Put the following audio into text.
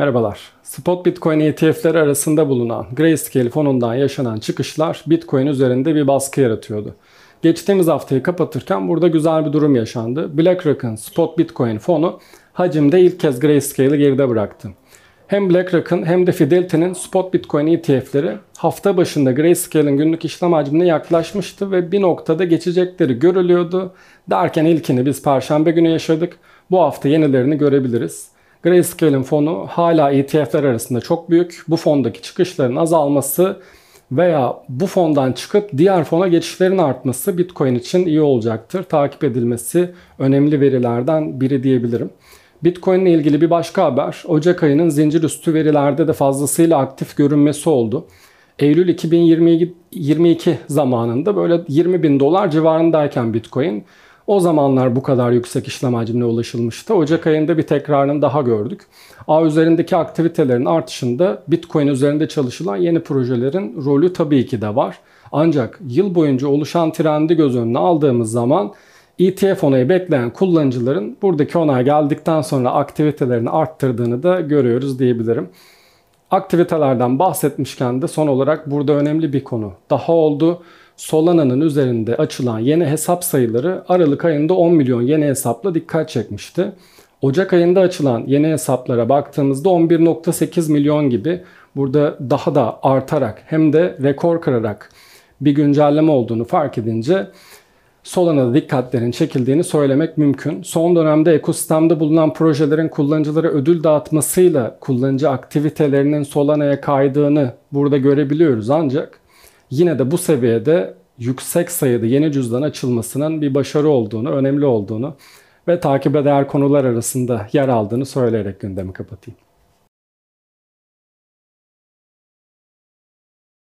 Merhabalar. Spot Bitcoin ETF'leri arasında bulunan Grayscale fonundan yaşanan çıkışlar Bitcoin üzerinde bir baskı yaratıyordu. Geçtiğimiz haftayı kapatırken burada güzel bir durum yaşandı. BlackRock'ın Spot Bitcoin fonu hacimde ilk kez Grayscale'ı geride bıraktı. Hem BlackRock'ın hem de Fidelity'nin Spot Bitcoin ETF'leri hafta başında Grayscale'in günlük işlem hacmine yaklaşmıştı ve bir noktada geçecekleri görülüyordu. Derken ilkini biz perşembe günü yaşadık. Bu hafta yenilerini görebiliriz. Grayscale'in fonu hala ETF'ler arasında çok büyük. Bu fondaki çıkışların azalması veya bu fondan çıkıp diğer fona geçişlerin artması Bitcoin için iyi olacaktır. Takip edilmesi önemli verilerden biri diyebilirim. Bitcoin ile ilgili bir başka haber Ocak ayının zincir üstü verilerde de fazlasıyla aktif görünmesi oldu. Eylül 2022 zamanında böyle 20 bin dolar civarındayken Bitcoin o zamanlar bu kadar yüksek işlem hacmine ulaşılmıştı. Ocak ayında bir tekrarını daha gördük. A üzerindeki aktivitelerin artışında Bitcoin üzerinde çalışılan yeni projelerin rolü tabii ki de var. Ancak yıl boyunca oluşan trendi göz önüne aldığımız zaman ETF onayı bekleyen kullanıcıların buradaki onay geldikten sonra aktivitelerini arttırdığını da görüyoruz diyebilirim. Aktivitelerden bahsetmişken de son olarak burada önemli bir konu daha oldu. Solana'nın üzerinde açılan yeni hesap sayıları Aralık ayında 10 milyon yeni hesapla dikkat çekmişti. Ocak ayında açılan yeni hesaplara baktığımızda 11.8 milyon gibi burada daha da artarak hem de rekor kırarak bir güncelleme olduğunu fark edince Solana'da dikkatlerin çekildiğini söylemek mümkün. Son dönemde ekosistemde bulunan projelerin kullanıcılara ödül dağıtmasıyla kullanıcı aktivitelerinin Solana'ya kaydığını burada görebiliyoruz ancak yine de bu seviyede yüksek sayıda yeni cüzdan açılmasının bir başarı olduğunu, önemli olduğunu ve takip eder konular arasında yer aldığını söyleyerek gündemi kapatayım.